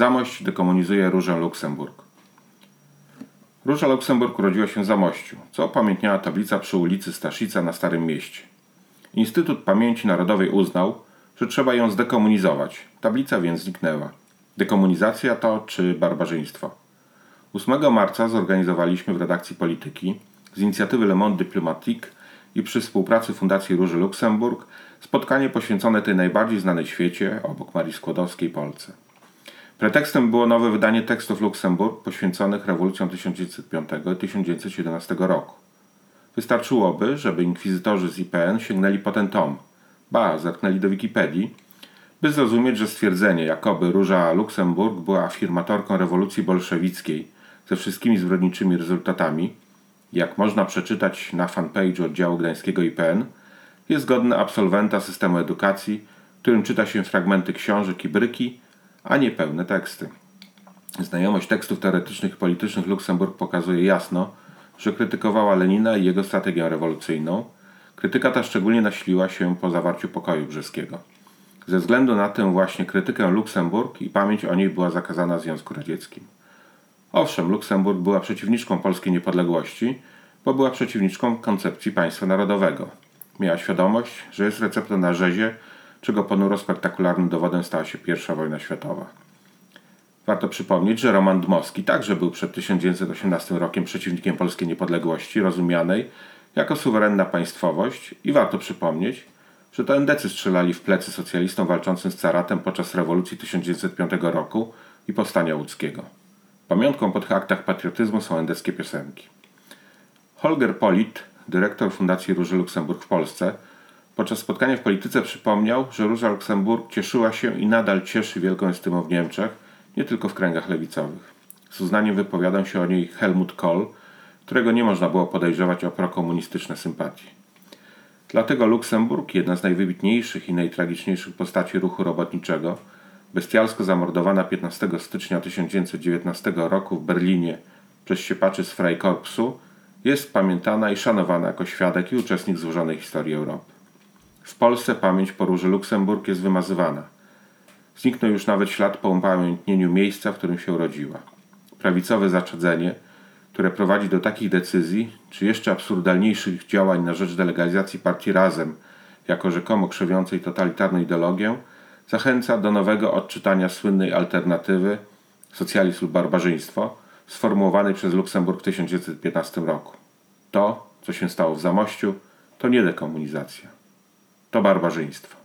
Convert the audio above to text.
Zamość dekomunizuje Różę Luksemburg. Róża Luksemburg urodziła się w Zamościu, co upamiętniała tablica przy ulicy Staszica na Starym Mieście. Instytut Pamięci Narodowej uznał, że trzeba ją zdekomunizować. Tablica więc zniknęła. Dekomunizacja to czy barbarzyństwo? 8 marca zorganizowaliśmy w redakcji Polityki z inicjatywy Le Monde Diplomatique i przy współpracy Fundacji Róży Luksemburg spotkanie poświęcone tej najbardziej znanej świecie, obok Marii Skłodowskiej, Polce. Pretekstem było nowe wydanie tekstów Luksemburg poświęconych rewolucjom 1905 i 1917 roku. Wystarczyłoby, żeby inkwizytorzy z IPN sięgnęli po ten tom, ba, zerknęli do Wikipedii, by zrozumieć, że stwierdzenie, jakoby Róża Luksemburg była afirmatorką rewolucji bolszewickiej ze wszystkimi zbrodniczymi rezultatami, jak można przeczytać na fanpage'u oddziału gdańskiego IPN, jest godne absolwenta systemu edukacji, którym czyta się fragmenty książek i bryki, a nie pełne teksty. Znajomość tekstów teoretycznych i politycznych Luksemburg pokazuje jasno, że krytykowała Lenina i jego strategię rewolucyjną. Krytyka ta szczególnie nasiliła się po zawarciu pokoju brzeskiego. Ze względu na tę właśnie krytykę Luksemburg i pamięć o niej była zakazana w Związku Radzieckim. Owszem, Luksemburg była przeciwniczką polskiej niepodległości, bo była przeciwniczką koncepcji państwa narodowego. Miała świadomość, że jest receptą na rzezie, czego ponuro spektakularnym dowodem stała się I wojna światowa. Warto przypomnieć, że Roman Dmowski także był przed 1918 rokiem przeciwnikiem polskiej niepodległości, rozumianej jako suwerenna państwowość i warto przypomnieć, że to endecy strzelali w plecy socjalistom walczącym z caratem podczas rewolucji 1905 roku i powstania łódzkiego. Pamiątką po tych aktach patriotyzmu są endeckie piosenki. Holger Polit, dyrektor Fundacji Róży Luksemburg w Polsce, podczas spotkania w polityce przypomniał, że Róża Luksemburg cieszyła się i nadal cieszy wielką estymą w Niemczech, nie tylko w kręgach lewicowych. Z uznaniem wypowiadał się o niej Helmut Kohl, którego nie można było podejrzewać o prokomunistyczne sympatie. Dlatego Luksemburg, jedna z najwybitniejszych i najtragiczniejszych postaci ruchu robotniczego, bestialsko zamordowana 15 stycznia 1919 roku w Berlinie przez siepaczy z Freikorpsu, jest pamiętana i szanowana jako świadek i uczestnik złożonej historii Europy. W Polsce pamięć po Róży Luksemburg jest wymazywana. Zniknął już nawet ślad po upamiętnieniu miejsca, w którym się urodziła. Prawicowe zaczadzenie, które prowadzi do takich decyzji, czy jeszcze absurdalniejszych działań na rzecz delegalizacji partii Razem, jako rzekomo krzewiącej totalitarną ideologię, zachęca do nowego odczytania słynnej alternatywy socjalizm lub barbarzyństwo, sformułowanej przez Luksemburg w 1915 roku. To, co się stało w Zamościu, to nie dekomunizacja. To barbarzyństwo.